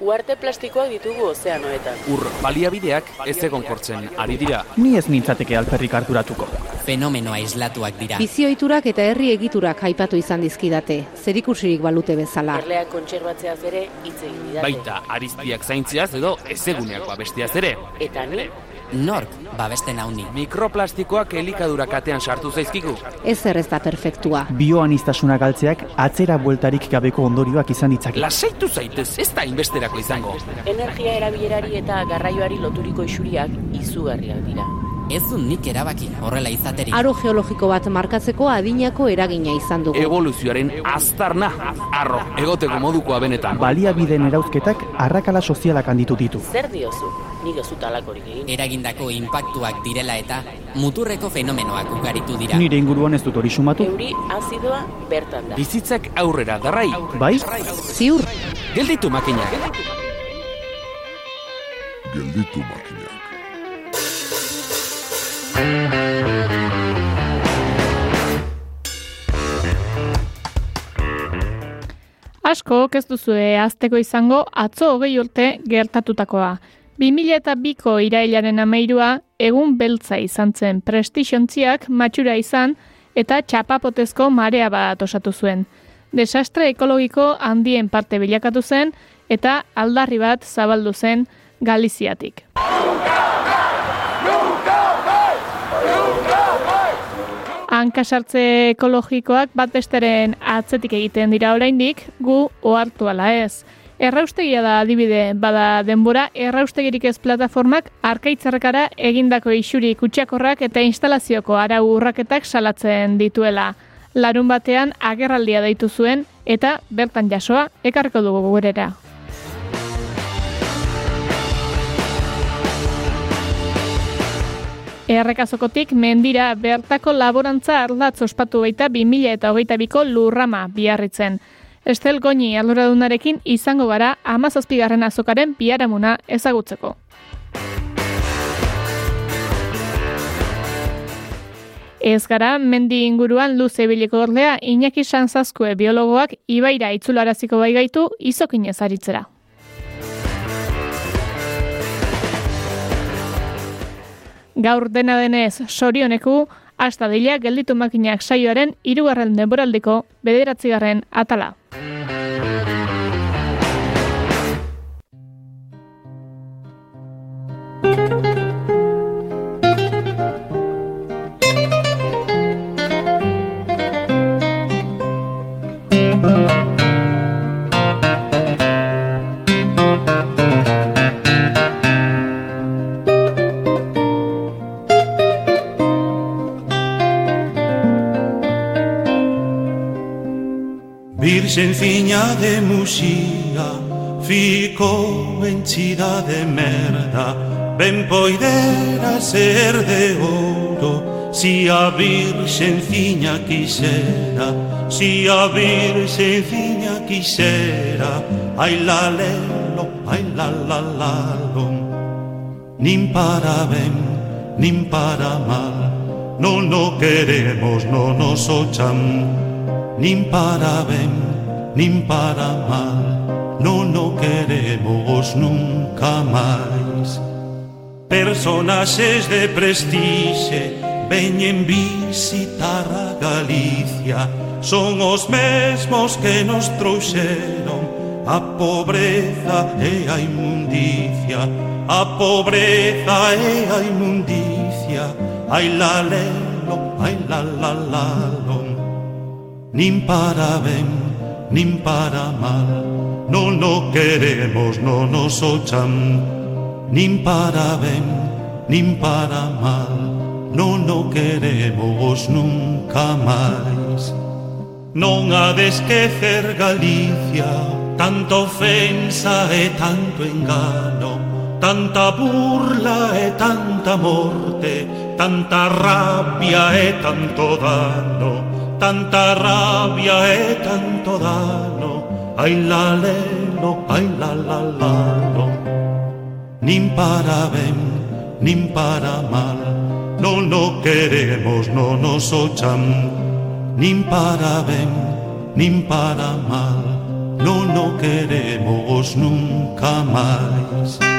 Uarte plastikoak ditugu ozeanoetan. Ur baliabideak ez egon kortzen ari dira. Ni ez nintzateke alperrik harturatuko. Fenomeno aislatuak dira. Bizioiturak eta herri egiturak aipatu izan dizkidate, zerikusirik balute bezala. Erleak kontserbatzeaz ere hitz egin didate. Baita ariztiak zaintziaz edo ezeguneak babestiaz ere. Eta ni, Nork babesten hauni. Mikroplastikoak elikadura katean sartu zaizkigu. Ez ez da perfektua. Bioanistasuna galtzeak atzera bueltarik gabeko ondorioak izan ditzake. Lasaitu zaitez, ez da inbesterako izango. energia erabilerari eta garraioari loturiko isuriak izugarriak dira. Ez du nik erabaki horrela izaterik. Aro geologiko bat markatzeko adinako eragina izan dugu. Evoluzioaren aztarna, arro, egoteko modukoa benetan. Baliabideen erauzketak arrakala sozialak handitu ditu. Zer diozu? Nik ez dut alakorik egin. Eragindako inpaktuak direla eta muturreko fenomenoak ugaritu dira. Nire inguruan ez dut hori sumatu. Euri azidoa bertan da. Bizitzak aurrera darrai. Bai? Ziur, Gelditu makinak. Gelditu makinak. Asko, ez duzue azteko izango atzo hogei urte gertatutakoa. 2002ko irailaren amairua egun beltza izan zen prestixontziak matxura izan eta txapapotezko marea bat osatu zuen. Desastre ekologiko handien parte bilakatu zen eta aldarri bat zabaldu zen Galiziatik. Hankasartze ekologikoak bat besteren atzetik egiten dira oraindik, gu ohartu ala ez. Erraustegia da adibide, bada denbora, erraustegirik ez plataformak arkaitzarrekara egindako isuri kutsakorrak eta instalazioko arau urraketak salatzen dituela. Larun batean agerraldia deitu zuen eta bertan jasoa ekarriko dugu gurera. Errekazokotik mendira bertako laborantza ardatz ospatu baita 2000 eta hogeita biko lurrama biarritzen. Estel Goñi arduradunarekin izango gara amazazpigarren azokaren biaramuna ezagutzeko. Ez gara, mendi inguruan luze biliko ordea Iñaki Sanzazkue biologoak ibaira itzularaziko baigaitu izokinez aritzera. Gaur dena denez sorioneku, hasta dila gelditu makinak saioaren hirugarren denboraldiko bederatzigarren atala. Xenciña de muxía Ficou enchida de merda. Ben poidera ser de ouro. Si a virxenciña quixera Si a virxenciña quixera. Ai la lelo, ai la la la lo. Nin para ben, nin para mal. Non no queremos no noso chan Nin para ben, nin para mal Non o queremos nunca máis Personaxes de prestixe Veñen visitar a Galicia. Son os mesmos que nos trouxeron A pobreza e a inmundicia. A pobreza e a inmundicia. Ai la lelo, ai la la la lo. Nin para ben nin para mal. Non o queremos no nos ochan. Nin para ben, nin para mal. Non o queremos nunca máis. Non ha de esquecer Galicia Tanta ofensa e tanto engano Tanta burla e tanta morte Tanta rabia e tanto dano tanta rabia e tanto dano. Ai la lelo, ai la la la lo. Nin para ben, nin para mal, non lo queremos no nos ochan, nin para ben, nin para mal, non lo queremos nunca máis.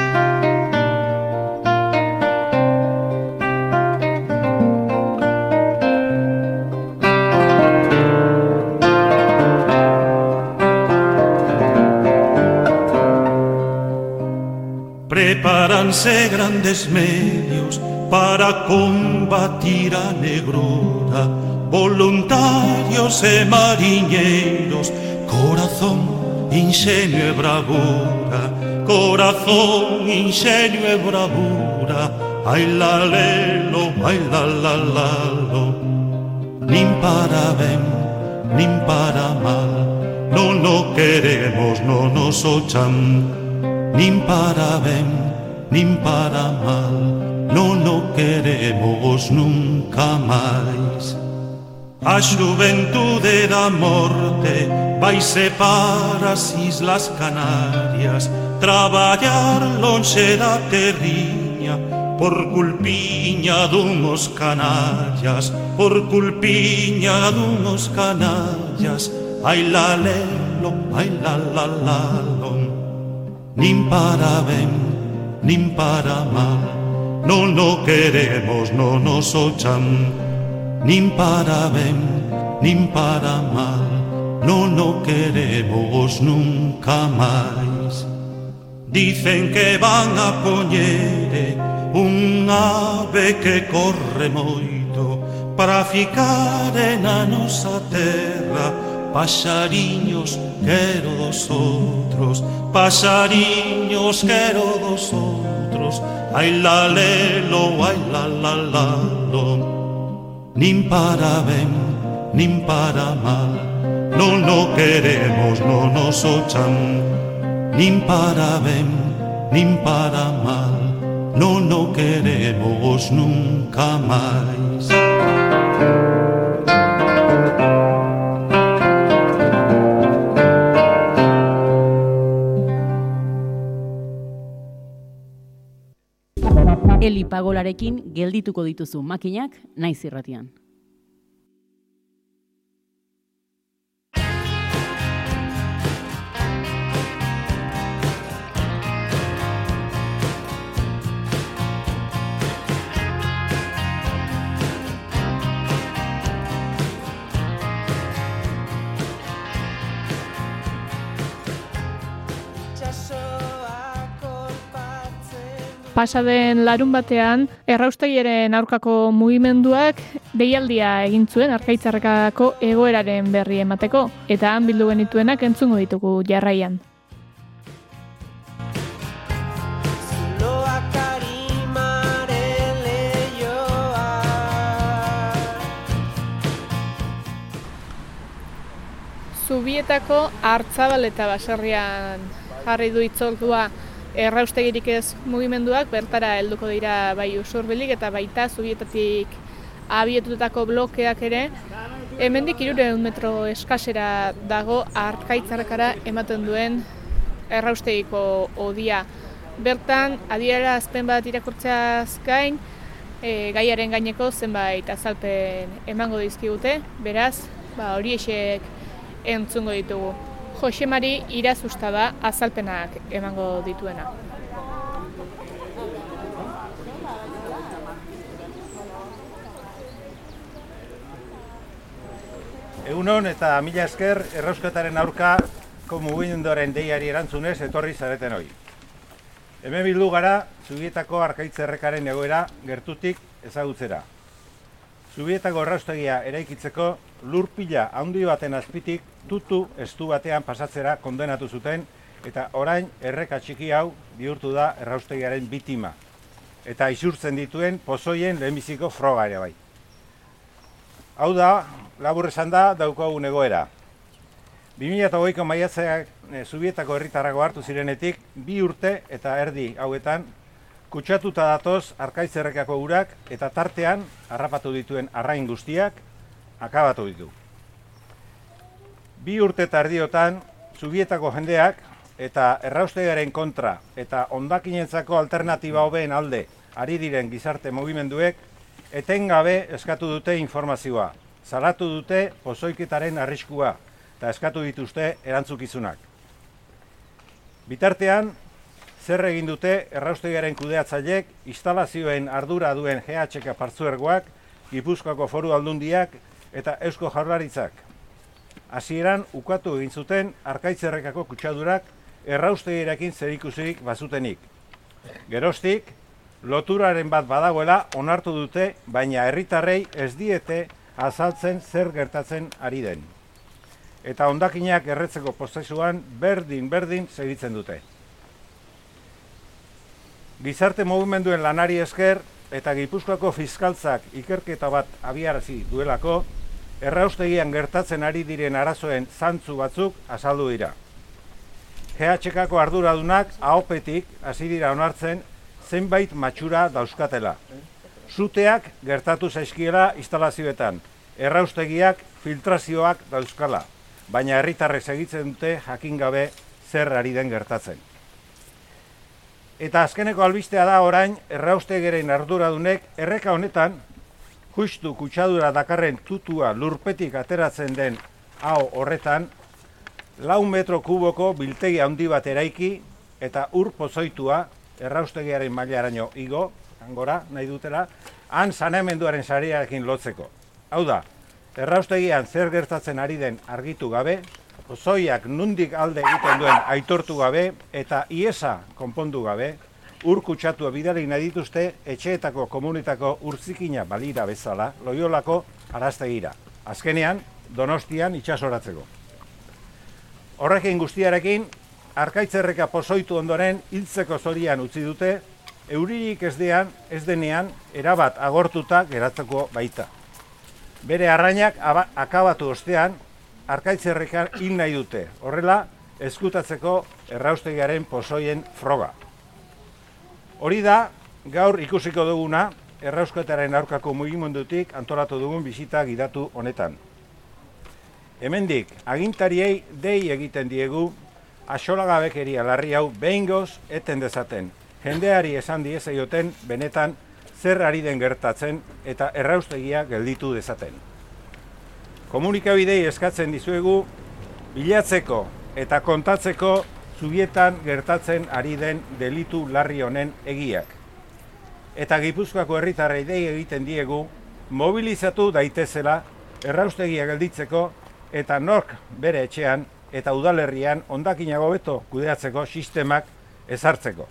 Crearánse grandes medios para combatir a negrura, voluntarios e mariñeiros, corazón, inxenio e bravura, corazón, inxenio e bravura, ai la lelo, ai la la lalo, nin para ben, nin para mal, non o queremos no nos ochan, nin para ben, nin para mal Non o queremos nunca máis A xuventude da morte vaise para as Islas Canarias. Traballar lonxe da terriña Por culpiña dunos canallas Por culpiña dunos canallas. Ai la lelo, ai la la la lon. Nin para ben nin para mal Non lo queremos no nos ochan. Nin para ben, nin para mal Non lo queremos nunca máis Dicen que van a poñer un ave que corre moito Para ficar na nosa terra. Paxariños quero dos outros Paxariños quero dos outros Ai la lelo, ai la la la lo. Nin para ben, nin para mal. Non lo queremos no nos ochan. Nin para ben, nin para mal. Non lo queremos nunca máis. Eli pagolarekin geldituko dituzu makinak naiz irratian. Pasaden larun batean, erraustegiaren aurkako mugimenduak deialdia egin zuen arkaitzarrekako egoeraren berri emateko, eta han bildu genituenak entzungo ditugu jarraian. Zubietako hartzabal eta baserrian jarri du itzoldua erraustegirik ez mugimenduak bertara helduko dira bai usurbilik eta baita zubietatik abietutako blokeak ere hemendik irureun metro eskasera dago artkaitzarkara ematen duen erraustegiko odia. Bertan, adiera azpen bat irakurtzeaz gain, e, gaiaren gaineko zenbait azalpen emango dizkigute, beraz, ba, hori esek entzungo ditugu. Josemari irazusta da azalpenak emango dituena. Egunon eta mila esker errauskataren aurka mugimenduaren deiari erantzunez etorri zareten hoi. Hemen bildu gara, Zubietako arkaitzerrekaren egoera gertutik ezagutzera. Zubietako erraustegia eraikitzeko lurpila handi baten azpitik tutu estu batean pasatzera kondenatu zuten eta orain erreka txiki hau bihurtu da erraustegiaren bitima eta isurtzen dituen pozoien lehenbiziko froga ere bai. Hau da, labur esan da, daukagun egoera. 2008ko maiatzeak e, Zubietako herritarrago hartu zirenetik, bi urte eta erdi hauetan, kutsatuta datoz arkaitzerrekako urak eta tartean harrapatu dituen arrain guztiak akabatu ditu. Bi urte eta erdiotan, Zubietako jendeak eta erraustegaren kontra eta ondakinentzako alternatiba hobeen alde ari diren gizarte mugimenduek etengabe eskatu dute informazioa, salatu dute pozoiketaren arriskua eta eskatu dituzte erantzukizunak. Bitartean, zer egin dute erraustegiaren kudeatzaileek, instalazioen ardura duen GHK partzuergoak, Gipuzkoako foru aldundiak eta Eusko Jaurlaritzak. Hasieran ukatu egin zuten arkaitzerrekako kutsadurak erraustegirekin zerikusirik bazutenik. Gerostik, loturaren bat badagoela onartu dute, baina herritarrei ez diete azaltzen zer gertatzen ari den. Eta hondakinak erretzeko prozesuan berdin-berdin segitzen dute. Gizarte mugimenduen lanari esker eta Gipuzkoako fiskaltzak ikerketa bat abiarazi duelako, erraustegian gertatzen ari diren arazoen zantzu batzuk azaldu dira. GHKko arduradunak ahopetik hasi dira onartzen zenbait matxura dauzkatela. Zuteak gertatu zaizkiela instalazioetan, erraustegiak filtrazioak dauzkala, baina herritarrek segitzen dute jakin gabe zer ari den gertatzen. Eta azkeneko albistea da orain erraustegeren arduradunek erreka honetan justu kutsadura dakarren tutua lurpetik ateratzen den hau horretan lau metro kuboko biltegi handi bat eraiki eta ur pozoitua erraustegiaren mailaraino igo, angora nahi dutela, han sanemenduaren sariarekin lotzeko. Hau da, erraustegian zer gertatzen ari den argitu gabe, Zoiak nundik alde egiten duen aitortu gabe eta iesa konpondu gabe, ur kutsatua bidali nahi dituzte etxeetako komunitako urzikina balira bezala, loiolako araztegira. Azkenean, donostian itxasoratzeko. Horrekin guztiarekin, arkaitzerreka pozoitu ondoren hiltzeko zorian utzi dute, euririk ez, dean, ez denean erabat agortuta geratzeko baita. Bere arrainak akabatu ostean, arkaitzerrekan hil nahi dute. Horrela, eskutatzeko erraustegiaren pozoien froga. Hori da, gaur ikusiko duguna, errausketaren aurkako mugimendutik antolatu dugun bizita gidatu honetan. Hemendik, agintariei dei egiten diegu, asolagabekeria larri hau behingoz eten dezaten. Jendeari esan diezaioten benetan zer ari den gertatzen eta erraustegia gelditu dezaten. Komunikabidei eskatzen dizuegu bilatzeko eta kontatzeko zubietan gertatzen ari den delitu larri honen egiak. Eta Gipuzkoako herritarrei dei egiten diegu mobilizatu daitezela erraustegia gelditzeko eta nork bere etxean eta udalerrian ondakinago beto kudeatzeko sistemak ezartzeko.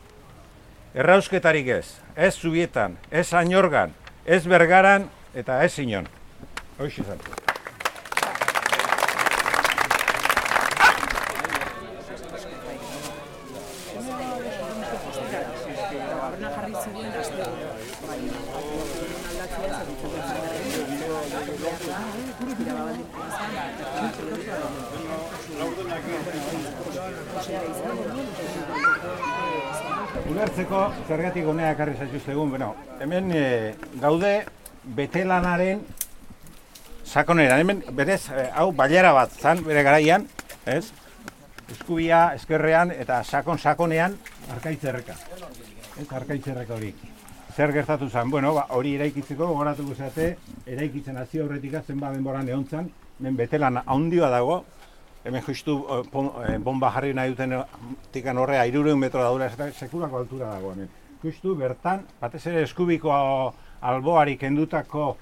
Errausketarik ez, ez zubietan, ez ainorgan, ez bergaran eta ez inon. Hoxe Ulertzeko zergatik gunea ekarri zaituztegun, bueno, hemen e, gaude betelanaren sakonera, hemen berez, e, hau bailera bat zan bere garaian, ez? Eskubia, eskerrean eta sakon sakonean arkaitzerreka. Ez arkaitzerreka hori. Zer gertatu zen? Bueno, ba, hori eraikitzeko gogoratuko zeate, eraikitzen hasi horretik zenba denbora neontzan, hemen betelan haundioa dago, hemen justu uh, bomba jarri nahi duten tikan horrea irureun metro daura, ez sekulako altura dago hemen. Justu bertan, batez ere eskubiko alboari kendutako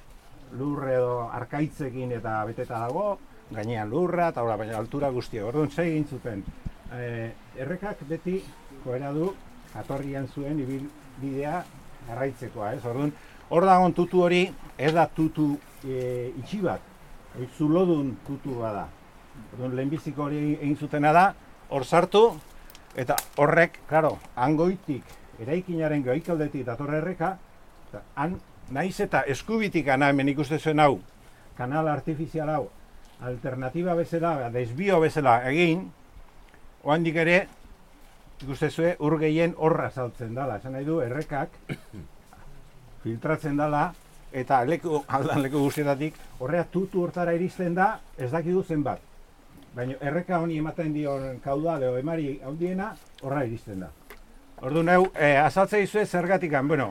lurre edo arkaitzekin eta beteta dago, gainean lurra eta baina altura guztia. Orduan, zei egin zuten. E, errekak beti koera du, atorrian zuen ibil jarraitzekoa, ez? Orduan, hor dagoen tutu hori, ez da tutu e, itxi bat, zulodun tutu bada. Orduan, lehenbiziko hori egin zutena da, hor sartu, eta horrek, klaro, angoitik, eraikinaren goikaldetik datorre erreka, eta han, naiz eta eskubitik ana hemen ikuste zuen hau, kanal artifizial hau, alternatiba bezala, desbio bezala egin, oandik ere, ikuste zuen, ur gehien horra saltzen dela, esan nahi du, errekak, filtratzen dela, eta leku, aldan leku guztietatik, horrea tutu hortara iristen da, ez dakidu zenbat. Baina erreka honi ematen dion kaudale o emari handiena horra iristen da. Ordu neu, e, azaltze izue zergatikan, bueno,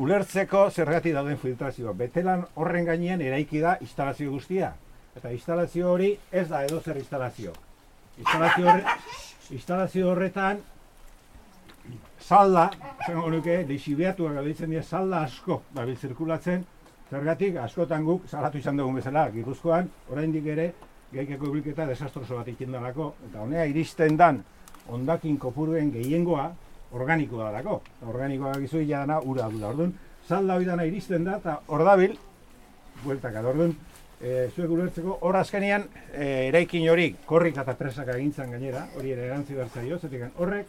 ulertzeko zergatik dauden filtrazioa. Betelan horren gainean eraiki da instalazio guztia. Eta instalazio hori ez da edo instalazio. Instalazio horre, instalazio horretan, salda, zango nuke, lixibiatuak gabitzen dira, salda asko, dabil zirkulatzen, zergatik, askotan guk, salatu izan dugun bezala, Gipuzkoan, oraindik ere, geikeko bilketa desastroso bat ikindalako, eta honea iristen dan, ondakin kopuruen gehiengoa, organikoa dalako. Organikoa gizu dana ura du da. Orduan, salda hori dana iristen da, eta hor dabil, bueltaka, orduan, e, zuek ulertzeko, hor azkenean, e, eraikin hori, korrik eta presaka egintzan gainera, hori ere erantzi bertzaio, zetik horrek,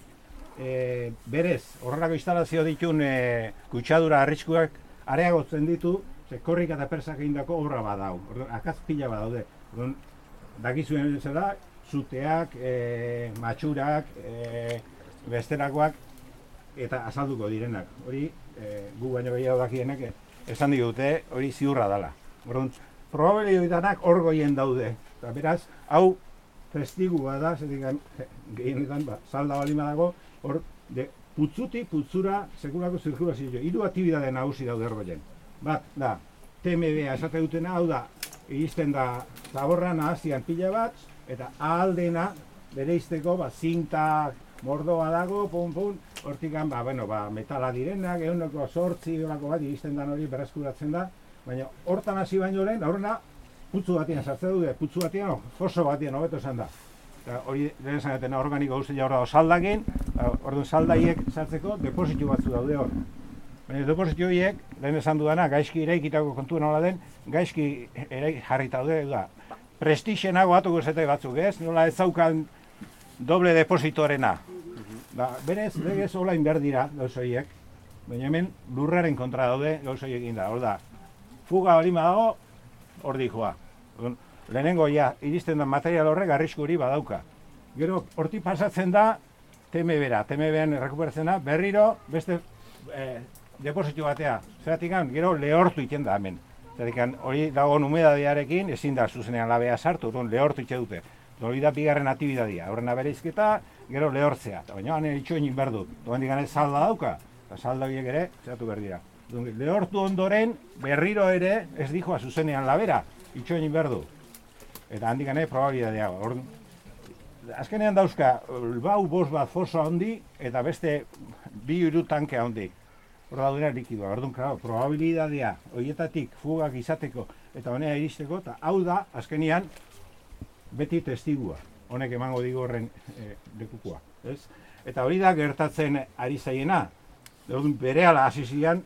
e, berez, horrelako instalazio ditun e, kutsadura arriskuak areagotzen ditu, ze korrik eta presak egindako obra badau, orduan, akaz pila badaude. Orduan, dakizuen bezala, zuteak, e, matxurak, e, besterakoak, eta azalduko direnak. Hori, e, gu baino gehiago dakienek, esan digute, hori ziurra dela. Orduan, probabilitateak hor goien daude. Eta beraz, hau prestigua da, zedikan, gehienetan, ba, salda bali dago, hor, de, putzuti, putzura, sekulako zirkulazio. Hiru aktibidade nagusi daude hor goien. Bat, da, TMB esate dutena, hau da, iristen da zaborra nahazian pila bat, eta ahaldena bere izteko, ba, zinta, mordoa dago, pum, pum, hortikan, ba, bueno, ba, metala direnak, eguneko sortzi horako bat, iristen dan hori berreskuratzen da, baina hortan hasi baino lehen, horrena, putzu batian sartzen dute, putzu batian, no, foso batian, hobeto esan da. Eta hori lehen esan dutena organiko guztia hor dago saldakin, ba, orduan saldaiek sartzeko depositu batzu daude hor. Baina depositu horiek, lehen esan dudana, gaizki eraikitako kontu nola den, gaizki eraik jarrita daude, da, prestixenago batuko zete batzuk, ez? Nola ez zaukan doble depositoarena. Da, berez, legez olain behar dira, gauz horiek. Baina hemen lurraren kontra daude gauz horiek da. Hor da, fuga balima dago, hor dikoa. Lehenengo ja, iristen da material horrek arriskuri badauka. Gero, horti pasatzen da, teme bera, teme beran rekuperatzen da, berriro, beste eh, depositu batea. Zeratik gero lehortu iten da hemen. Zeratik hori dagoen humedadiarekin, ezin da zuzenean labea sartu, orduan lehortu itxe dute. Hori da bigarren atibidadia, horrena bereizketa, gero lehortzea. Baina hane itxoinik behar dut. Doan digane salda dauka, eta salda horiek ere, zeratu behar. Lehortu ondoren, berriro ere, ez dijoa zuzenean labera, itxoinik behar du. Eta handik gane, probabilidadea. Ordu, azkenean dauzka, bau bost bat foso handi, eta beste bi iru tanke handi. Hor daudena likidua. Orduan, claro, probabilidadea, horietatik fugak izateko, eta honea iristeko, eta hau da, azkenean, beti testigua, honek emango digu horren e, lekukoa, ez? Eta hori da gertatzen ari zaiena, Orduan bere ala hasi zian,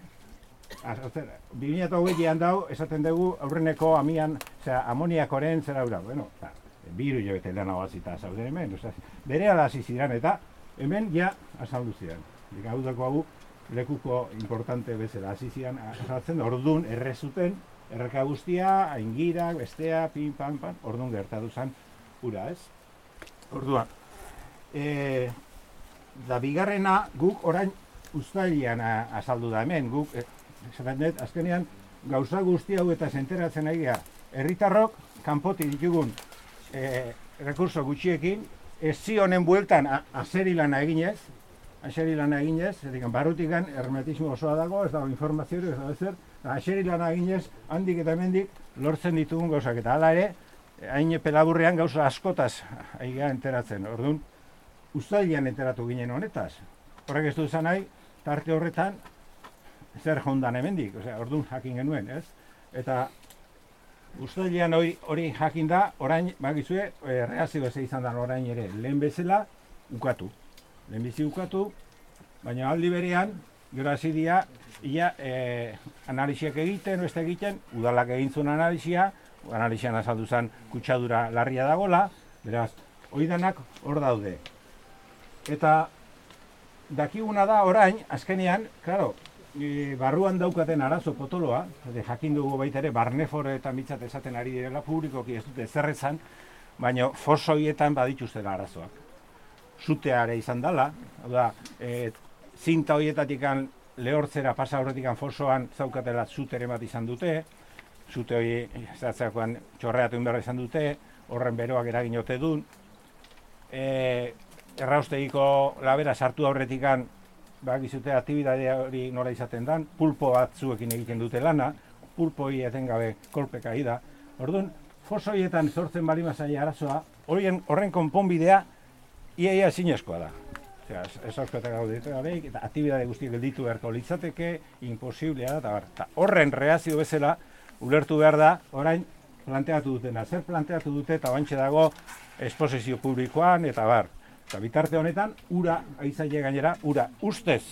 2008an dau, esaten dugu aurreneko amian, osea, amoniakoren zera ura, bueno, ta, biru jo bete lan hau zauden hemen, osea, bere ala hasi zian, eta hemen ja azaldu zian. Dika hau dako hau, lekuko importante bezala hasi zian, azaltzen, orduan errezuten, erreka guztia, aingirak, bestea, pin, pan, pan, orduan gertatu zen ura, ez? Orduan, e, da bigarrena guk orain ustailian azaldu da hemen, guk, e, dut, azkenean, gauza guzti hau eta zenteratzen nahi herritarrok kanpoti ditugun e, rekurso gutxiekin, ez zionen bueltan azeri lana eginez, azeri lana eginez, zedikan barrutikan hermetismo osoa dago, ez dago informazio, ez dago ezer, Aseri lan aginez, handik eta hemendik lortzen ditugun gauzak. Eta hala ere, hain pelaburrean gauza askotaz aiga enteratzen. Orduan, ustailian enteratu ginen honetaz. Horrek ez du izan nahi, tarte horretan, zer jondan hemendik. Osea, orduan jakin genuen, ez? Eta ustailian hori, hori jakin da, orain, bagizue, e, reazio ez izan da orain ere, lehen bezala, ukatu. Lehen bizi ukatu, baina aldi berean, gero hasi dia, ia e, analiziak egiten, beste egiten, udalak egin zuen analizia, analizian azaldu zen kutsadura larria dagola, beraz, hori denak hor daude. Eta dakiguna da orain, azkenean, claro, e, barruan daukaten arazo potoloa, de jakin dugu baita ere, barnefore eta mitzat esaten ari direla publikoki ez dute zerretzan, baina fosoietan badituzten arazoak. Zuteare izan dela, da, e, zinta horietatik lehortzera pasa horretik fosoan zaukatela zutere bat izan dute, zute hori zatzakoan txorreatu inberra izan dute, horren beroak eragin ote duen. E, erraustegiko labera sartu horretik bak izute aktibidadea hori nola izaten dan, pulpo batzuekin egiten dute lana, pulpo hori etengabe kolpeka da. Orduan, foso horietan sortzen bali mazai arazoa, horien, horren konponbidea iaia zinezkoa da. Osea, ez auskata gauditu gabeik, eta aktibidade guztiak gelditu beharko litzateke, imposiblea da, eta horren reazio bezala, ulertu behar da, orain planteatu dutena. Zer planteatu dute, eta bantxe dago, esposizio publikoan, eta bar. Eta bitarte honetan, ura, aizaile gainera, ura ustez,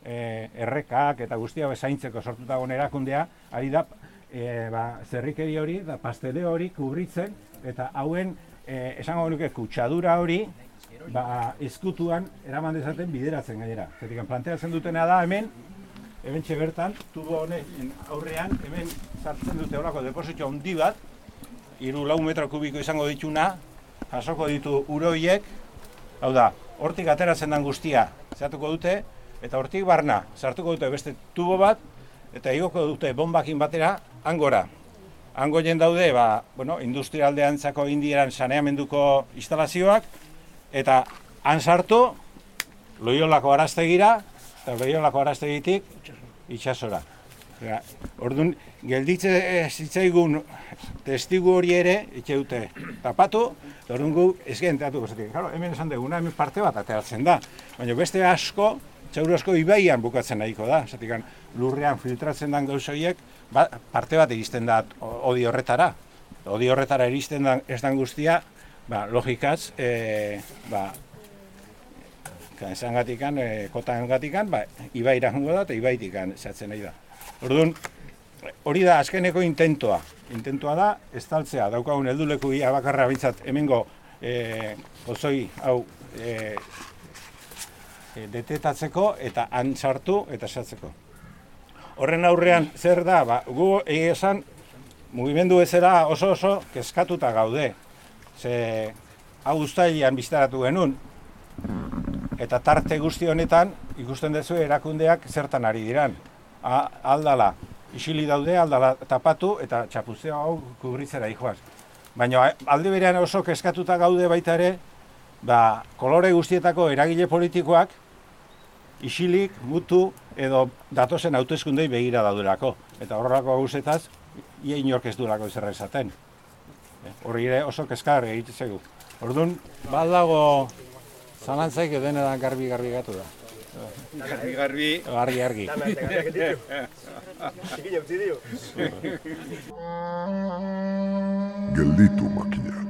e, errekak eta guztia bezaintzeko sortuta erakundea, ari da, e, ba, zerrikeri hori, da pastele hori kubritzen, eta hauen, e, esango nuke, kutsadura hori, ba, eskutuan eraman dezaten bideratzen gainera. Zertik, planteatzen dutena da hemen, hemen bertan, tubo honen aurrean, hemen sartzen dute horako depositio handi bat, iru lau metro kubiko izango dituna, jasoko ditu uroiek, hau da, hortik ateratzen den guztia, zehatuko dute, eta hortik barna, sartuko dute beste tubo bat, eta igoko dute bombakin batera, angora. Ango daude, ba, bueno, industrialdeantzako indieran saneamenduko instalazioak, eta han sartu loiolako araztegira eta loiolako araztegitik itxasora. Orduan, gelditze zitzaigun testigu hori ere, itxe dute tapatu, orduan gu ez gozatik. Claro, hemen esan duguna, hemen parte bat ateratzen da. Baina beste asko, txaur asko ibaian bukatzen nahiko da. Zatik, lurrean filtratzen den gauzoiek, ba, parte bat iristen da odi horretara. Odi horretara iristen da ez den guztia, ba, logikaz, e, ba, esan gatikan, e, kotan gatikan, ba, ibai jungo da eta ibaitikan zatzen nahi da. Orduan, hori da azkeneko intentoa. Intentoa da, estaltzea, daukagun helduleku ia bakarra bintzat hemengo e, ozoi hau e, e, detetatzeko eta han sartu eta sartzeko. Horren aurrean zer da, ba, gu esan, mugimendu ezera oso oso kezkatuta gaude ze hau ustailean biztaratu genuen, eta tarte guzti honetan ikusten duzu erakundeak zertan ari diran. Aldala, isili daude, aldala tapatu eta txapuzea hau kubritzera ijoaz. Baina alde berean oso keskatuta gaude baita ere, ba, kolore guztietako eragile politikoak isilik, mutu edo datozen hautezkundei begira daudelako. Eta horrelako gauzetaz, ia inork ez duelako izerra esaten hori ere oso kezkar egite zegu. Orduan, bat dago zalantzaik denetan garbi garbi gatu da. Garbi garbi. Garbi garbi. Gelditu makina.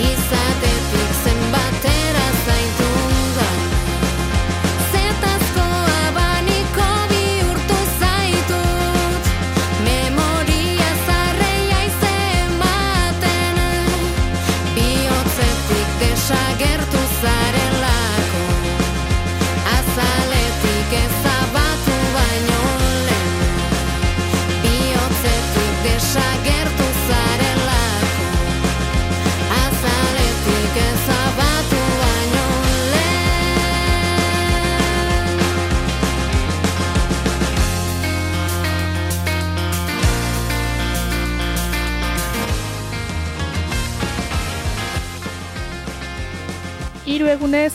Isso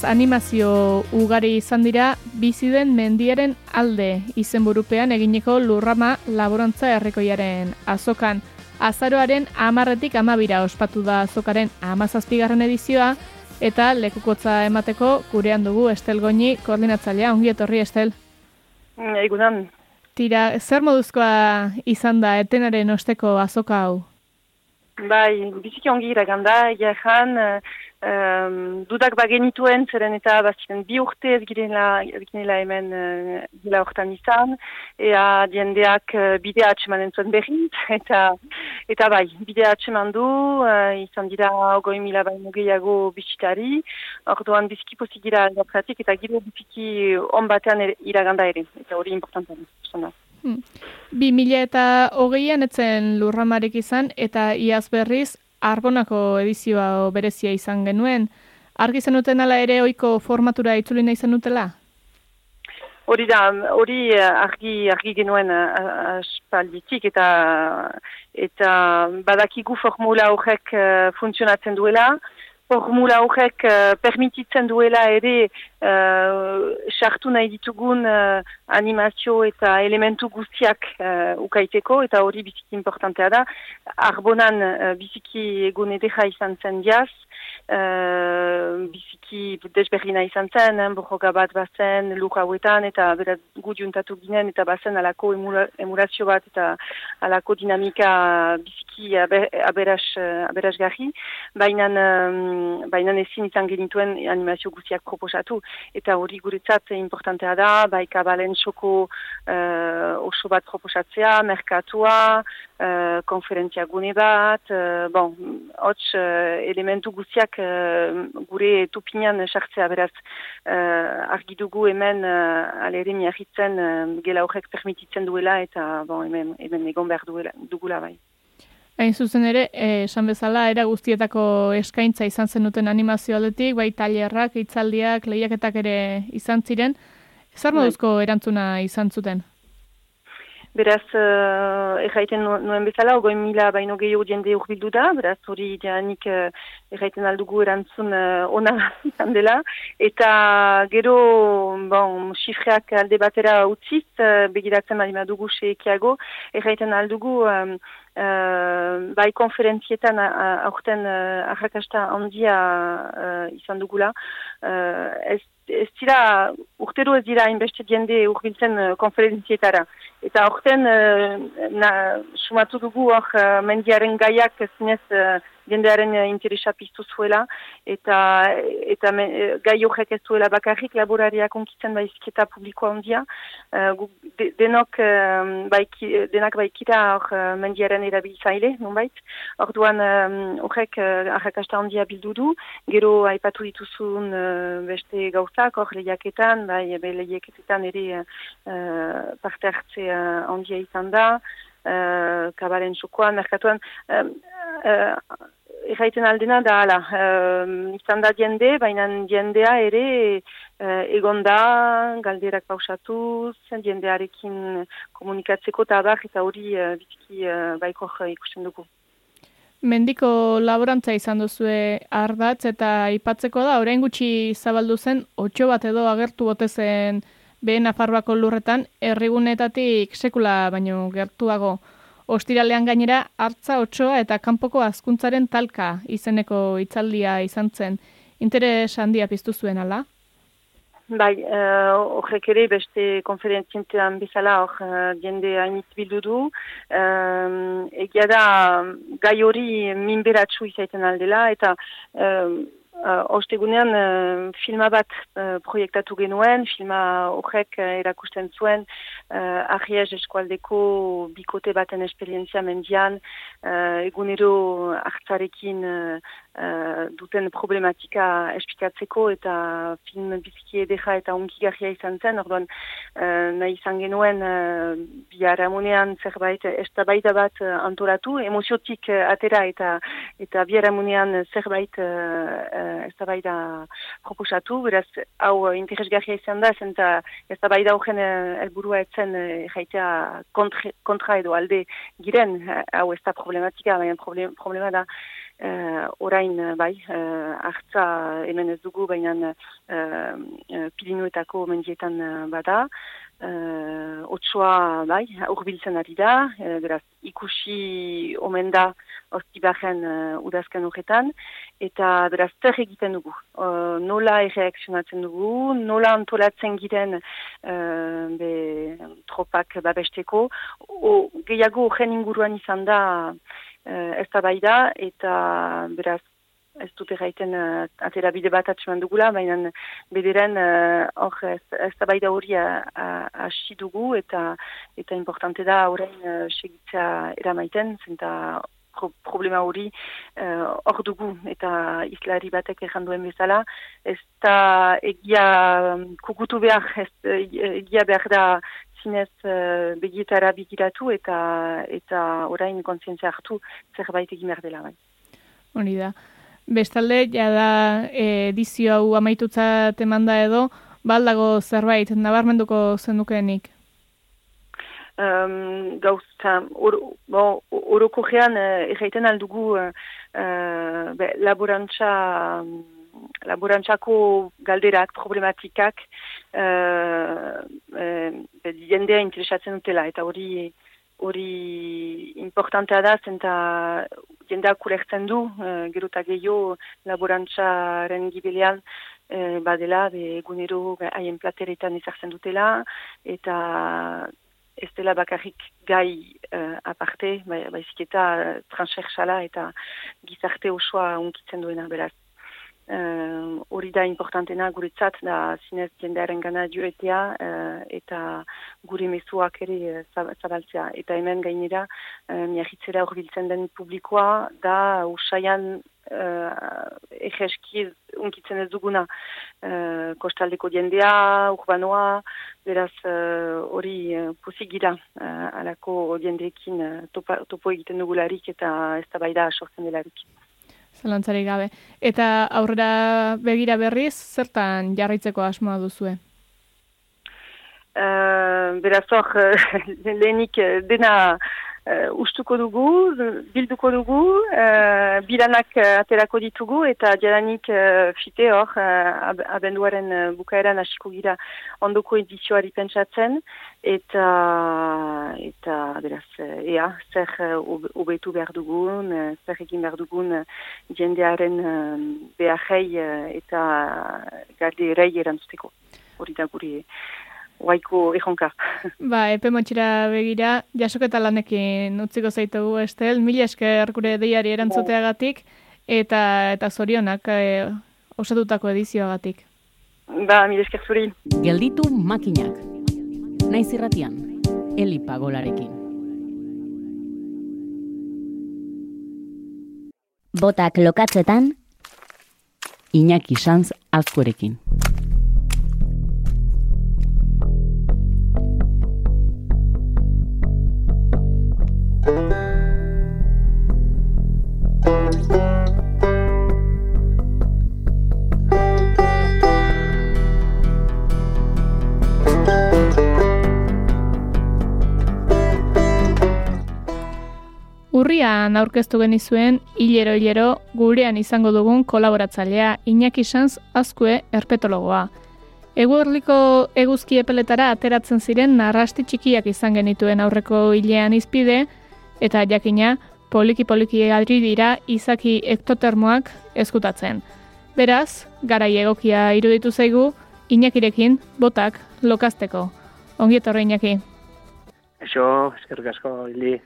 animazio ugari izan dira bizi den mendiaren alde izenburupean eginiko lurrama laborantza herrikoiaren azokan. Azaroaren amarretik amabira ospatu da azokaren amazazpigarren edizioa eta lekukotza emateko gurean dugu Estel Goñi koordinatzailea. Ongi etorri, Estel? Egunan. Tira, zer moduzkoa izan da etenaren osteko azoka hau? Bai, biziki ongi iraganda, egia um, dudak bagenituen, zeren eta baziren bi urte ez girela, hemen uh, gila hortan izan, ea diendeak uh, bidea atxemanen zuen berriz, eta, eta bai, bidea atxeman du, uh, izan dira ogoi mila baino gehiago bisitari, orduan biziki pozigira aldapratik, eta gire biziki on batean ere, iraganda ere, eta hori importantan. Hmm. Bi mila eta hogeian etzen lurramarik izan, eta iaz berriz Arbonako edizioa berezia izan genuen. Argi zenuten ala ere ohiko formatura itzuli nahi zenutela? Hori da, hori eh, argi, argi genuen eh, aspalditik eta eta badakigu formula horrek uh, funtzionatzen duela. Formula horrek uh, permititzen duela ere sartu nahi ditugun animazio eta elementu guztiak uh, ukaiteko eta hori biziki importantea da. Arbonan uh, biziki egun edera izan zen diaz, uh, biziki desberrina izan zen, eh, borroka bat bazen, luk hauetan, eta beraz gut juntatu ginen, eta bazen alako emurazio bat, eta alako dinamika biziki aberas, aberas garri, baina um, ezin izan genituen animazio guztiak proposatu, eta hori guretzat importantea da, bai kabalen txoko uh, oso bat proposatzea, merkatua, uh, konferentzia gune bat, uh, bon, hots uh, elementu guztiak uh, gure tupinan sartzea beraz uh, argi dugu hemen uh, alere miarritzen uh, gela horrek permititzen duela eta bon, hemen, hemen egon behar duela, dugula bai. Hain zuzen ere, esan bezala, era guztietako eskaintza izan zenuten animazio aldetik, bai tailerrak, itzaldiak, lehiaketak ere izan ziren. Zer bai. moduzko erantzuna izan zuten? Beraz, uh, erraiten nuen bezala, ogoi mila baino gehiago jende urbildu da, beraz, hori janik uh, erraiten aldugu erantzun uh, ona izan dela. Eta gero, bon, xifreak alde batera utziz, uh, begiratzen badima dugu seekiago, erraiten aldugu, um, uh, bai konferentzietan aurten uh, ahrakasta handia uh, izan dugula. Uh, ez, ez dira, urtero ez dira inbeste jende urbiltzen uh, konferentzietara. Eta aurten, uh, sumatu dugu hor uh, mendiaren gaiak zinez uh, jendearen uh, interesa piztu zuela, eta, eta me, gai horrek ez zuela bakarrik laborariak onkitzen baizketa publiko handia. Uh, de, denok, uh, baiki, denak baikita hor uh, mendiaren erabiltzaile, nonbait. Orduan horrek uh, arrakasta handia bildu du, gero aipatu dituzun uh, beste gauzak, hor lehiaketan, bai, lehiaketetan ere uh, parte hartzea uh, handia izan da, uh, kabaren txokoan, merkatuan, uh, uh, erraiten aldena da, ala, uh, izan da diende, baina diendea ere uh, egon da, galderak pausatuz, diendearekin komunikatzeko eta eta hori uh, bitiki uh, baiko ikusten dugu. Mendiko laborantza izan duzue ardatz eta ipatzeko da, orain gutxi zabaldu zen, otxo bat edo agertu botezen behen Nafarroako lurretan herrigunetatik sekula baino gertuago. Ostiralean gainera hartza otsoa eta kanpoko azkuntzaren talka izeneko hitzaldia izan zen. Interes handia piztu zuen ala? Bai, uh, horrek ere beste konferentzientean bezala hor uh, jende hainit bildu du. Uh, egia da gai hori minberatsu izaiten aldela eta Uh, Ostegunean uh, filma bat uh, proiektatu genuen, filma horrek uh, erakusten zuen uh, Arriez eskualdeko bikote baten esperientzia mendian, uh, egunero hartzarekin uh, duten problematika esplikatzeko eta film biziki edera eta unkigarria izan zen, orduan uh, nahi izan genuen uh, biaramunean zerbait estabaida bat uh, antolatu, emoziotik uh, atera eta eta biaramunean zerbait uh, uh, ez da bai da proposatu, beraz, hau interesgarria izan da, zenta ez da bai da horren elburua etzen jaitea kontra, kontra edo alde giren, hau ez da problematika, baina problem, problema da, uh, orain bai, uh, hartza hemen ez dugu, baina uh, pilinuetako mendietan bada, uh, otsoa bai, urbiltzen ari da, uh, beraz, ikusi omen da oztibaren uh, udazken horretan, eta beraz, zer egiten dugu. Uh, nola erreakzionatzen dugu, nola antolatzen giren uh, be, tropak babesteko, o, gehiago horren inguruan izan da uh, ez bai da, eta beraz, ez dut erraiten uh, atera bide bat atxeman dugula, baina bederen uh, hor ez, ez da baida hori hasi dugu eta eta importante da horrein uh, segitzea eramaiten, zenta pro problema hori hor uh, dugu eta islari batek erranduen bezala, ez da egia um, kukutu behar, ez egia behar da zinez uh, begietara bigiratu eta eta orain kontzientzia hartu zerbait egin behar dela. Bai. Hori da. Bestalde, ja da edizio hau amaitutzat eman da edo, baldago zerbait, nabarmenduko zendukenik? Um, Gauza, oroko or, gean, uh, erraiten aldugu uh, uh, laborantza, laborantzako galderak, problematikak, uh, uh, jendea interesatzen dutela, eta hori hori importantea da, zenta jendeak ulertzen du, e, gero eta gehiago laborantzaren gibilean e, badela, be, egunero haien plateretan izartzen dutela, eta ez dela bakarrik gai uh, aparte, bai, baizik eta transversala eta gizarte osoa unkitzen duena beraz. Hori da importantena guretzat da zinez jendearen gana joetea uh, eta gure mezuak ere uh, zabaltzea. Eta hemen gainera, uh, miahitzera hor den publikoa da usaian uh, egeski unkitzen ez duguna uh, kostaldeko jendea, urbanoa, beraz hori uh, uh, gira uh, alako jendeekin uh, topo egiten dugularik eta ez da bai da sortzen delarik zalantzari gabe. Eta aurrera begira berriz, zertan jarraitzeko asmoa duzue? Uh, beraz hor, lehenik eh, dena uh, ustuko dugu, bilduko dugu, uh, bilanak uh, aterako ditugu eta jadanik uh, fite hor, uh, abenduaren uh, bukaeran hasiko gira ondoko edizioari pentsatzen eta eta beraz, ea, zer ubetu behar dugun, zer egin behar dugun jendearen uh, beharrei uh, eta garderei erantzuteko. Hori da guri guaiko ejonka. Ba, epe motxira begira, jasoketa lanekin utziko zaitugu, Estel, mila esker gure deiari erantzuteagatik, eta eta zorionak e, osatutako edizioagatik. Ba, mila esker zuri. Gelditu makinak. Naiz irratian, Eli Pagolarekin. Botak lokatzetan, Iñaki Sanz azkorekin. Urrian aurkeztu genizuen hilero hilero gurean izango dugun kolaboratzailea Iñaki Sanz Azkue erpetologoa. Eguerliko eguzki epeletara ateratzen ziren narrasti txikiak izan genituen aurreko hilean izpide, eta jakina poliki-poliki adri dira izaki ektotermoak eskutatzen. Beraz, garai egokia iruditu zaigu, Iñakirekin botak lokazteko. Ongi etorri Iñaki. Eso, eskerrik asko, hili.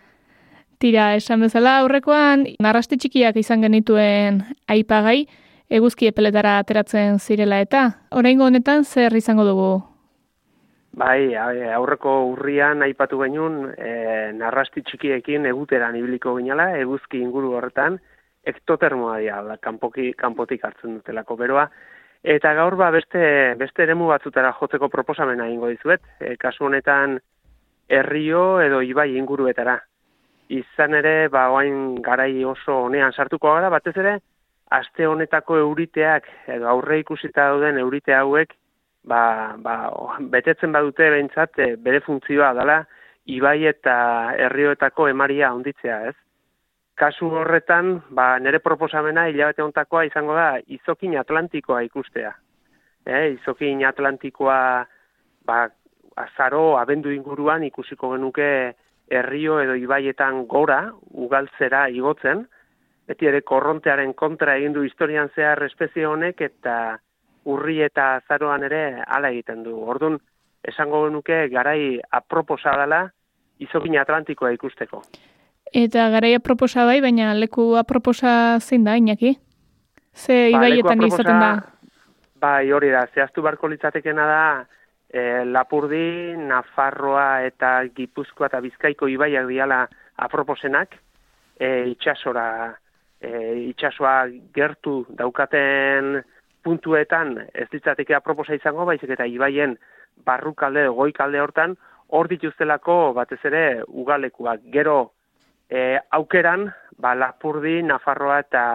Tira, esan bezala aurrekoan, narraste txikiak izan genituen aipagai, eguzki epeletara ateratzen zirela eta, oraingo honetan zer izango dugu? Bai, aurreko urrian aipatu genuen, e, narrasti txikiekin eguteran ibiliko ginala, eguzki inguru horretan, ektotermoa dira, kanpoki, kanpotik hartzen dutelako beroa, Eta gaur ba beste beste eremu batzutara jotzeko proposamena egingo dizuet. E, kasu honetan herrio edo ibai inguruetara izan ere, ba, oain garai oso honean sartuko gara, batez ere, aste honetako euriteak, edo aurre ikusita dauden eurite hauek, ba, ba, betetzen badute behintzat e, bere funtzioa dela, ibai eta herrioetako emaria onditzea, ez? Kasu horretan, ba, nire proposamena hilabete ontakoa izango da izokin atlantikoa ikustea. E, izokin atlantikoa ba, azaro abendu inguruan ikusiko genuke herrio edo ibaietan gora ugaltzera igotzen, beti ere korrontearen kontra egin du historian zehar espezie honek eta urri eta azaroan ere hala egiten du. Ordun esango genuke garai aproposa dela izokin atlantikoa ikusteko. Eta garai aproposa bai, baina leku aproposa zein da, inaki? Ze ba, ibaietan izaten da? Bai, hori da, zehaztu barko litzatekena da, e, Lapurdi, Nafarroa eta Gipuzkoa eta Bizkaiko ibaiak diala aproposenak, e, itxasora, e, itxasoa gertu daukaten puntuetan ez ditzateke aproposa izango, baizik eta ibaien barrukalde, goikalde hortan, hor dituztelako batez ere ugalekuak. Gero e, aukeran, ba, Lapurdi, Nafarroa eta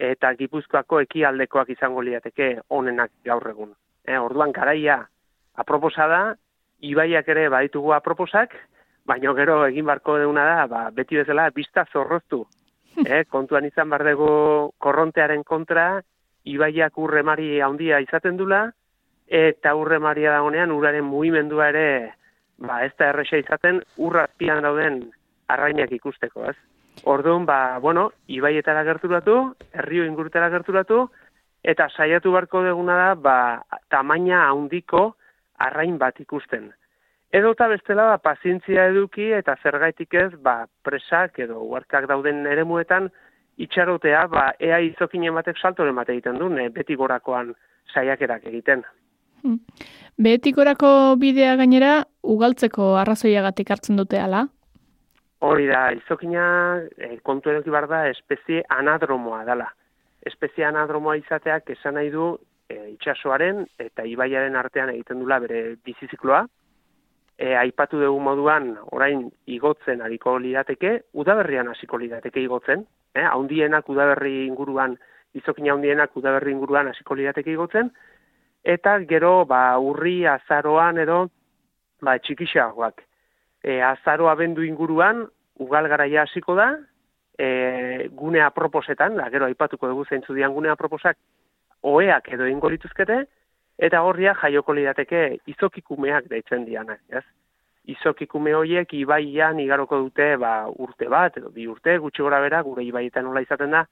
eta Gipuzkoako ekialdekoak izango liateke onenak gaur egun. E, orduan garaia aproposa da, ibaiak ere baditugu aproposak, baina gero egin barko deuna da, ba, beti bezala, bizta zorroztu. E, kontuan izan bardego korrontearen kontra, ibaiak urremari handia izaten dula, eta urremaria dagonean uraren mugimendua ere ba, ez da erresa izaten urrazpian dauden arrainak ikusteko, ez? Orduan, ba, bueno, ibaietara gerturatu, herrio ingurutara gerturatu, eta saiatu barko deguna da, ba, tamaina handiko arrain bat ikusten. Edo eta bestela, ba, pazientzia eduki eta zergaitik ez, ba, presak edo uarkak dauden eremuetan, itxarotea, ba, ea izokinen batek saltoren bat egiten du, ne, beti gorakoan saiakerak egiten. Hmm. Behetikorako bidea gainera, ugaltzeko arrazoiagatik hartzen dute ala? Hori da, izokina e, kontu edoki bar da espezie anadromoa dela. Espezie anadromoa izateak esan nahi du e, itxasoaren eta ibaiaren artean egiten dula bere bizizikloa. E, aipatu dugu moduan orain igotzen hariko lidateke, udaberrian hasiko lidateke igotzen. E, haundienak udaberri inguruan, izokina haundienak udaberri inguruan hasiko lidateke igotzen, eta gero ba urri azaroan edo ba txikixagoak. E, azaro abendu inguruan ugal garaia hasiko da, e, gune aproposetan, da, gero aipatuko dugu zeintzu dian gune aproposak oeak edo ingo lituzkete, eta horria jaioko lidateke izokikumeak deitzen dianak, ez? Izokikume horiek ibaian igaroko dute ba, urte bat, edo bi urte, gutxi gora bera, gure ibaietan nola izaten da,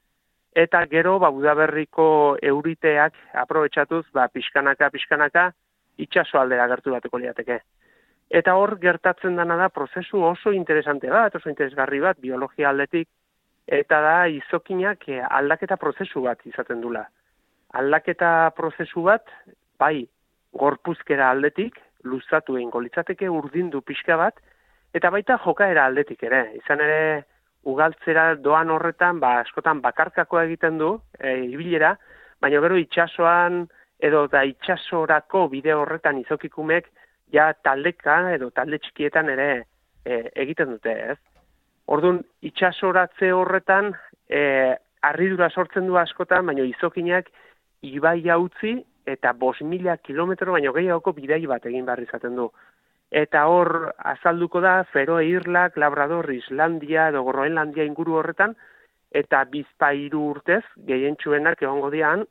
eta gero ba udaberriko euriteak aprobetxatuz ba pixkanaka pixkanaka itsaso aldera gertu bateko liateke. Eta hor gertatzen dana da prozesu oso interesante bat, oso interesgarri bat biologia aldetik eta da izokinak aldaketa prozesu bat izaten dula. Aldaketa prozesu bat bai gorpuzkera aldetik luzatu eingo litzateke urdindu pixka bat eta baita jokaera aldetik ere. Izan ere ugaltzera doan horretan, ba, askotan bakarkako egiten du, e, ibilera, baina gero itxasoan edo da itxasorako bide horretan izokikumek, ja taldeka edo talde txikietan ere e, egiten dute, ez? Orduan, itxasoratze horretan, e, arridura sortzen du askotan, baina izokinak ibai utzi eta bos mila kilometro, baina gehiagoko bidei bat egin barri izaten du eta hor azalduko da Feroe Irlak, Labrador, Islandia edo Groenlandia inguru horretan eta bizpairu urtez gehientsuenak egongo dian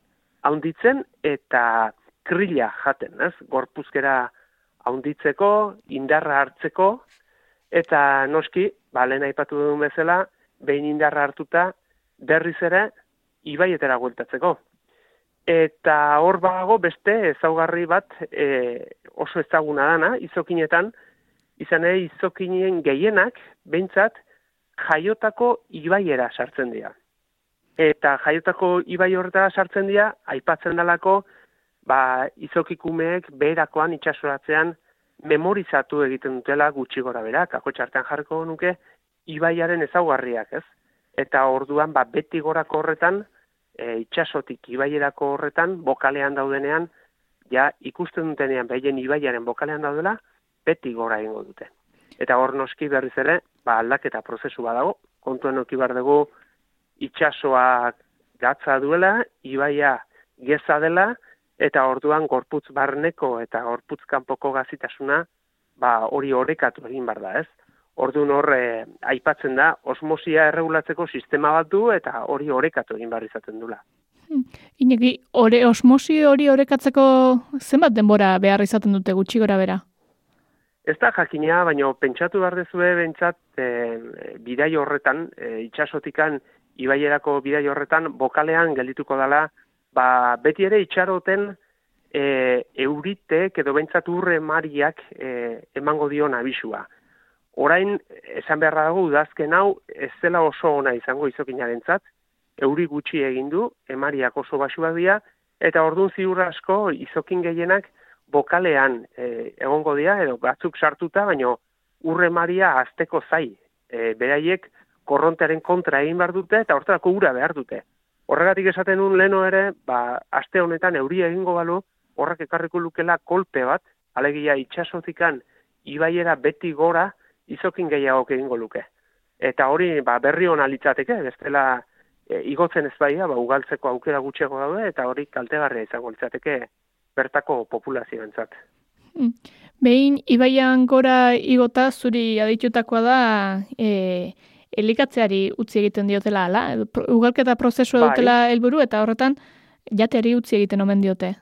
haunditzen eta krila jaten, ez? Gorpuzkera haunditzeko, indarra hartzeko eta noski, ba lehen aipatu duen bezala, behin indarra hartuta berriz ere ibaietera gueltatzeko. Eta hor bago beste ezaugarri bat e, oso ezaguna dana, izokinetan, izan ere izokinen gehienak, behintzat, jaiotako ibaiera sartzen dira. Eta jaiotako ibai horretara sartzen dira, aipatzen dalako, ba, izokikumeek beherakoan itxasoratzean memorizatu egiten dutela gutxi gora berak, ako txartan jarriko nuke, ibaiaren ezaugarriak, ez? Eta orduan, ba, beti gorako horretan, e, itxasotik ibaierako horretan, bokalean daudenean, ja ikusten dutenean behien ibaiaren bokalean daudela, beti gora egingo dute. Eta hor noski berriz ere, ba aldaketa prozesu badago, kontuen oki dugu itxasoak gatza duela, ibaia geza dela, eta orduan gorputz barneko eta gorputz kanpoko gazitasuna ba, hori orekatu egin bar da, ez? Orduan hor eh, aipatzen da osmosia erregulatzeko sistema bat du eta hori orekatu egin bar izaten dula. Ineki, ore, osmosi hori orekatzeko zenbat denbora behar izaten dute gutxi gora bera? Ez da jakina, baina pentsatu behar dezue bentsat e, bidai horretan, e, itxasotikan ibaierako bidai horretan, bokalean geldituko dela, ba, beti ere itxaroten e, euritek edo bentsat urre mariak e, emango dion abisua. Orain, esan beharra dago, udazken hau, ez dela oso ona izango izokinaren zat, euri gutxi egin du, emariak oso basuak dira, eta orduan ziur asko izokin gehienak bokalean e, egongo dira, edo batzuk sartuta, baino urre maria azteko zai. E, beraiek korrontearen kontra egin behar dute, eta horretarako ura behar dute. Horregatik esaten un leno ere, ba, aste honetan euria egingo balu, horrek ekarriko lukela kolpe bat, alegia itxasotikan ibaiera beti gora, izokin gehiago egingo luke. Eta hori ba, berri hona litzateke, bestela e, igotzen ez baia, ba, ugaltzeko aukera gutxego daude, eta hori kaltegarria izango litzateke bertako populazioentzat. Hmm. Behin, ibaian gora igota zuri aditutakoa da e, elikatzeari utzi egiten diotela, ala? Ugalketa prozesua bai. dutela helburu eta horretan jateari utzi egiten omen diote.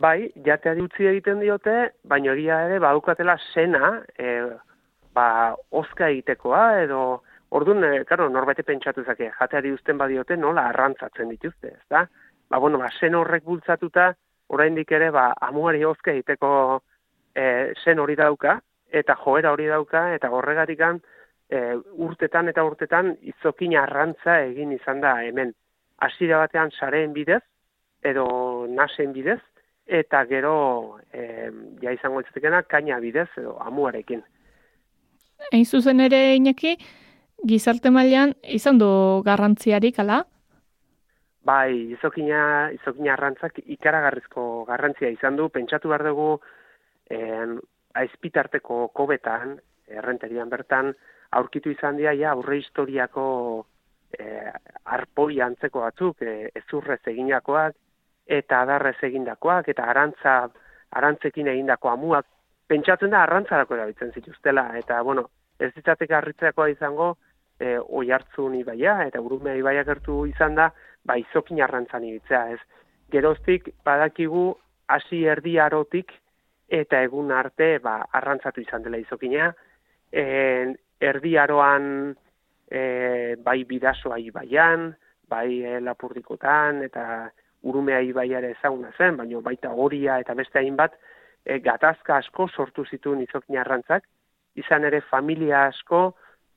Bai, jateari utzi egiten diote, baina egia ere badukatela sena, e, ba, oska egitekoa, edo Orduan, e, claro, norbete pentsatu zake, jateari uzten badiote nola arrantzatzen dituzte, ez da? Ba, bueno, ba, sen horrek bultzatuta, oraindik ere, ba, amuari hozke egiteko e, sen hori dauka, eta joera hori dauka, eta horregatikan e, urtetan eta urtetan izokin arrantza egin izan da hemen. Hasiera batean sareen bidez, edo nasen bidez, eta gero e, ja izango ez kaina bidez, edo amuarekin. Hain zuzen ere, Iñaki, gizarte mailan izan du garrantziarik ala? Bai, izokina, izokina arrantzak ikaragarrizko garrantzia izan du, pentsatu behar dugu en, aizpitarteko kobetan, errenterian bertan, aurkitu izan dira, ja, aurre historiako e, arpoi antzeko batzuk, e, ezurrez eginakoak, eta adarrez egindakoak, eta arantza, arantzekin egindako amuak, pentsatzen da arrantzarako erabiltzen zituztela, eta, bueno, ez ditzatek arritzeakoa izango, e, oi hartzun ibaia, eta urumea ibaia gertu izan da, ba, izokin arrantzan ibitzea, ez. Geroztik, badakigu, hasi erdi arotik, eta egun arte, ba, arrantzatu izan dela izokina, en, erdi aroan, e, bai bidasoa ibaian, bai e, lapurdikotan, eta urumea ibaiare ezaguna zen, baina baita horia eta beste hainbat, e, gatazka asko sortu zituen izokin arrantzak, izan ere familia asko,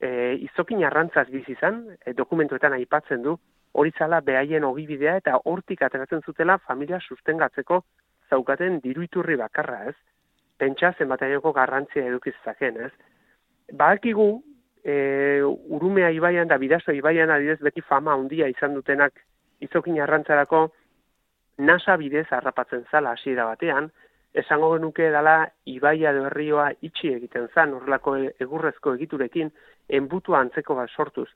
e, izokin arrantzaz bizi e, dokumentuetan aipatzen du, hori zala behaien ogibidea eta hortik ateratzen zutela familia sustengatzeko zaukaten diruiturri bakarra, ez? Pentsa zenbataioko garrantzia edukizaken, ez? Badakigu, e, urumea ibaian da bidazo ibaian adidez beti fama handia izan dutenak izokin arrantzarako nasa bidez harrapatzen zala hasiera batean, esango genuke dala ibaia edo herrioa itxi egiten zan, horrelako egurrezko egiturekin, enbutu antzeko bat sortuz.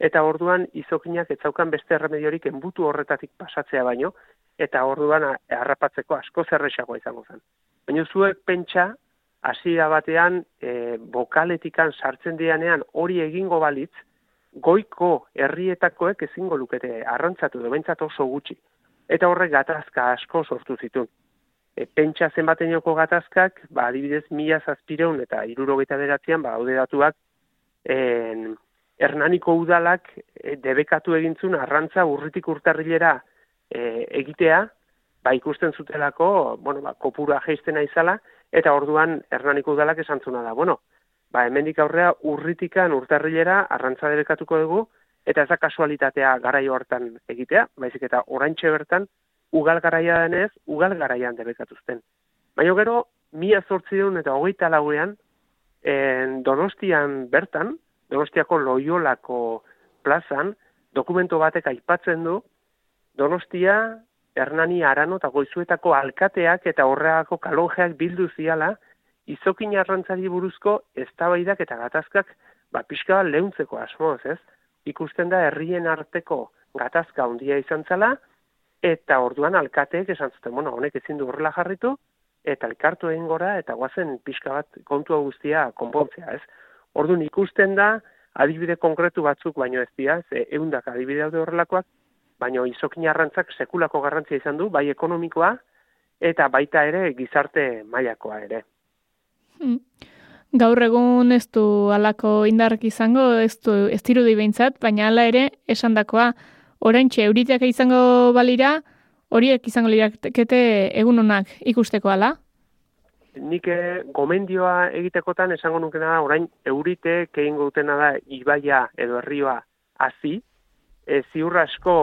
Eta orduan izokinak ez zaukan beste erremediorik enbutu horretatik pasatzea baino, eta orduan harrapatzeko asko zerrexagoa izango zen. Baina zuek pentsa, hasiera batean, e, bokaletikan sartzen dianean hori egingo balitz, goiko herrietakoek ezingo lukete arrantzatu du oso gutxi. Eta horrek gatazka asko sortu zituen e, pentsa zenbatenoko gatazkak, ba, adibidez, mila zazpireun eta irurogeita beratzean, ba, haude datuak, en, Hernaniko udalak e, debekatu egintzun arrantza urritik urtarrilera e, egitea, ba, ikusten zutelako, bueno, ba, kopura geiztena izala, eta orduan Hernaniko udalak esantzuna da, bueno, ba, hemendik aurrea urritikan urtarrilera arrantza debekatuko dugu, eta ez da kasualitatea garaio hartan egitea, baizik eta oraintxe bertan ugal garaia denez, ugal garaian debekatuzten. Baina gero, mila zortzideun eta hogeita lauean, en donostian bertan, donostiako loiolako plazan, dokumento batek aipatzen du, donostia, Hernani Arano eta goizuetako alkateak eta horreako kalonjeak bildu ziala, izokin arrantzari buruzko eztabaidak eta gatazkak ba, pixka bat lehuntzeko asmoz, ez? Ikusten da herrien arteko gatazka handia izan zela, eta orduan alkateek esan zuten, bueno, honek ezin du horrela jarritu, eta elkartu egin gora, eta guazen pixka bat kontua guztia konpontzea, ez? Orduan ikusten da, adibide konkretu batzuk baino ez dira, ze eundak adibide daude horrelakoak, baino izokin arrantzak sekulako garrantzia izan du, bai ekonomikoa, eta baita ere gizarte mailakoa ere. Hmm. Gaur egun ez du alako indarrak izango, ez du ez dirudi behintzat, baina hala ere esandakoa oraintxe euriteak izango balira, horiek izango lirakete egun honak ikusteko ala? Nik eh, gomendioa egitekotan esango nuke da orain eurite egin dutena da ibaia edo herrioa hasi, e, ziur asko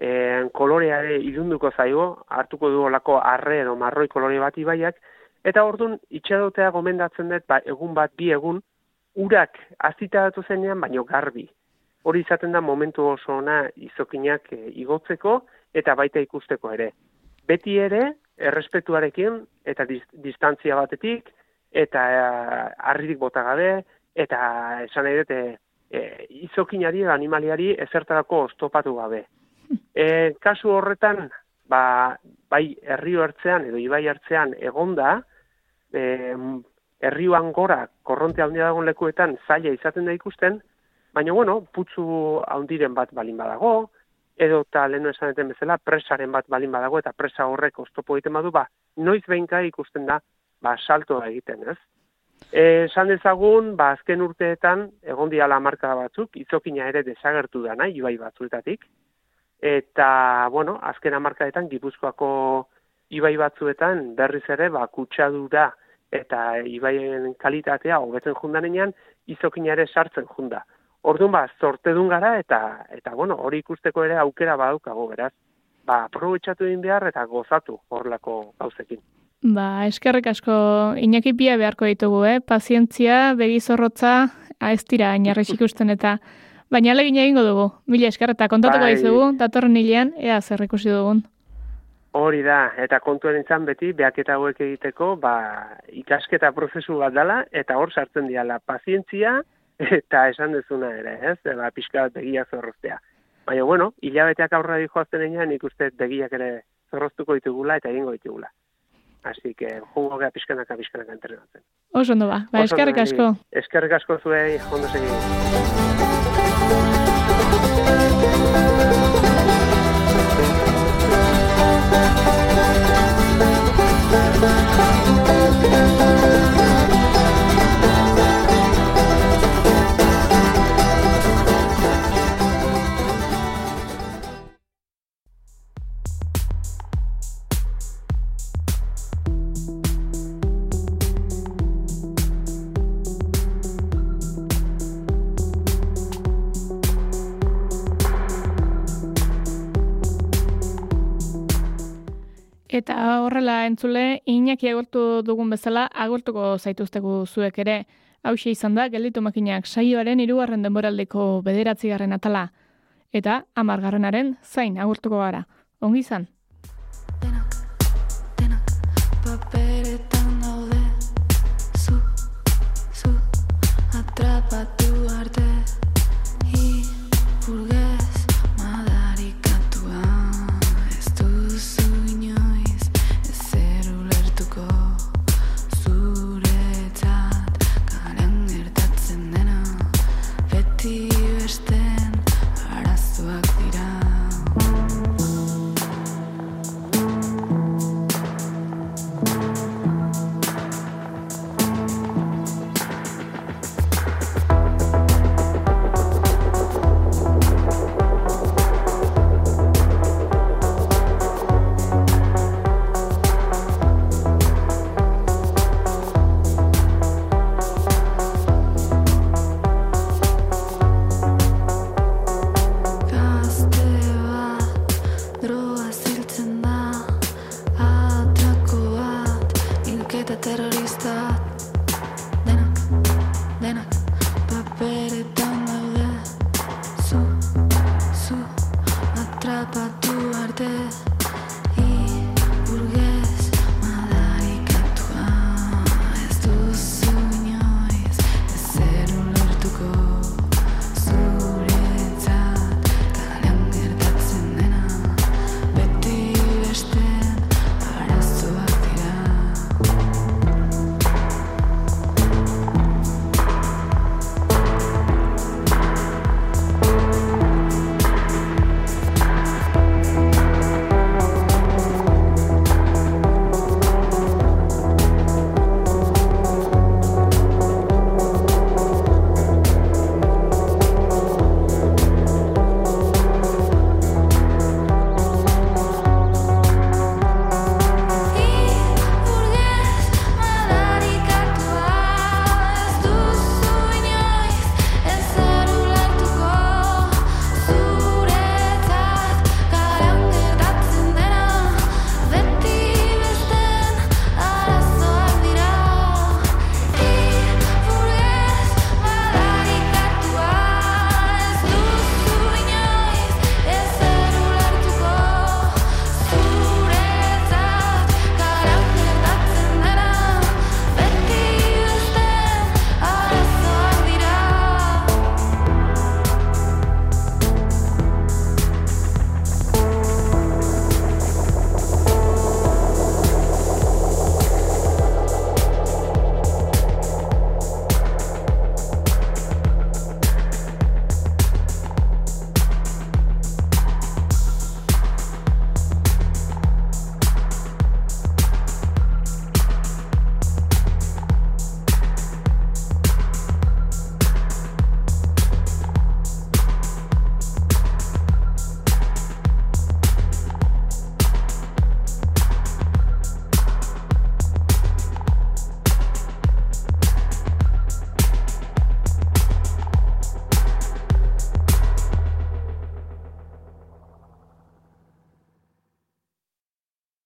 e, koloreare irunduko zaigo, hartuko du olako arre edo marroi kolore bat ibaiak, Eta ordun itxadotea gomendatzen dut, ba, egun bat, bi egun, urak azita datu zenean, baino garbi. Hori izaten da momentu oso ona izokinak e, igotzeko eta baita ikusteko ere. Beti ere, errespetuarekin eta distantzia batetik, eta e, arririk bota gabe, eta esan nahi dute, e, izokinari, animaliari ezertarako oztopatu gabe. E, kasu horretan, ba, bai herri hartzean edo ibai hartzean egonda, eh, herriuan gora korronte handia dagoen lekuetan zaila izaten da ikusten, baina bueno, putzu handiren bat balin badago, edo eta lehenu esaneten bezala, presaren bat balin badago, eta presa horrek oztopo egiten badu, ba, noiz behinka ikusten da, ba, salto egiten, ez? Esan dezagun, ba, azken urteetan, egon diala marka batzuk, izokina ere desagertu da nahi, ibai batzuetatik, eta, bueno, azken amarkaetan, gipuzkoako ibai batzuetan, berriz ere, ba, kutsadura, eta ibaien kalitatea hobetzen jundanean izokina ere sartzen junda. Orduan ba, zortedun gara eta eta bueno, hori ikusteko ere aukera badaukago beraz. Ba, aprobetxatu egin behar eta gozatu horlako gauzekin. Ba, eskerrik asko Iñaki pia beharko ditugu, eh? Pazientzia, begi zorrotza, ez dira inarrez ikusten eta baina legin egingo dugu. Mila esker eta kontatuko bai. dizugu datorren hilean ea zer ikusi dugun. Hori da, eta kontuen entzan beti, behaketa hauek egiteko, ba, ikasketa prozesu bat dela, eta hor sartzen diala pazientzia, eta esan dezuna ere, ez? Ba, pixka bat begia zorroztea. Baina, bueno, hilabeteak aurra di joazten enean, nik uste begiak ere zorroztuko ditugula eta egingo ditugula. Así que, jungo gea pixkanaka, pixkanaka entrenatzen. Oso ondo ba, ba eskerrik asko. Eskerrik asko zuei, ondo segi. Eta horrela entzule, inaki agortu dugun bezala, agortuko zaituztegu zuek ere. Hau izan da, gelditu makinak saioaren irugarren denboraldeko bederatzigarren atala. Eta amargarrenaren zain agurtuko gara. Ongi izan?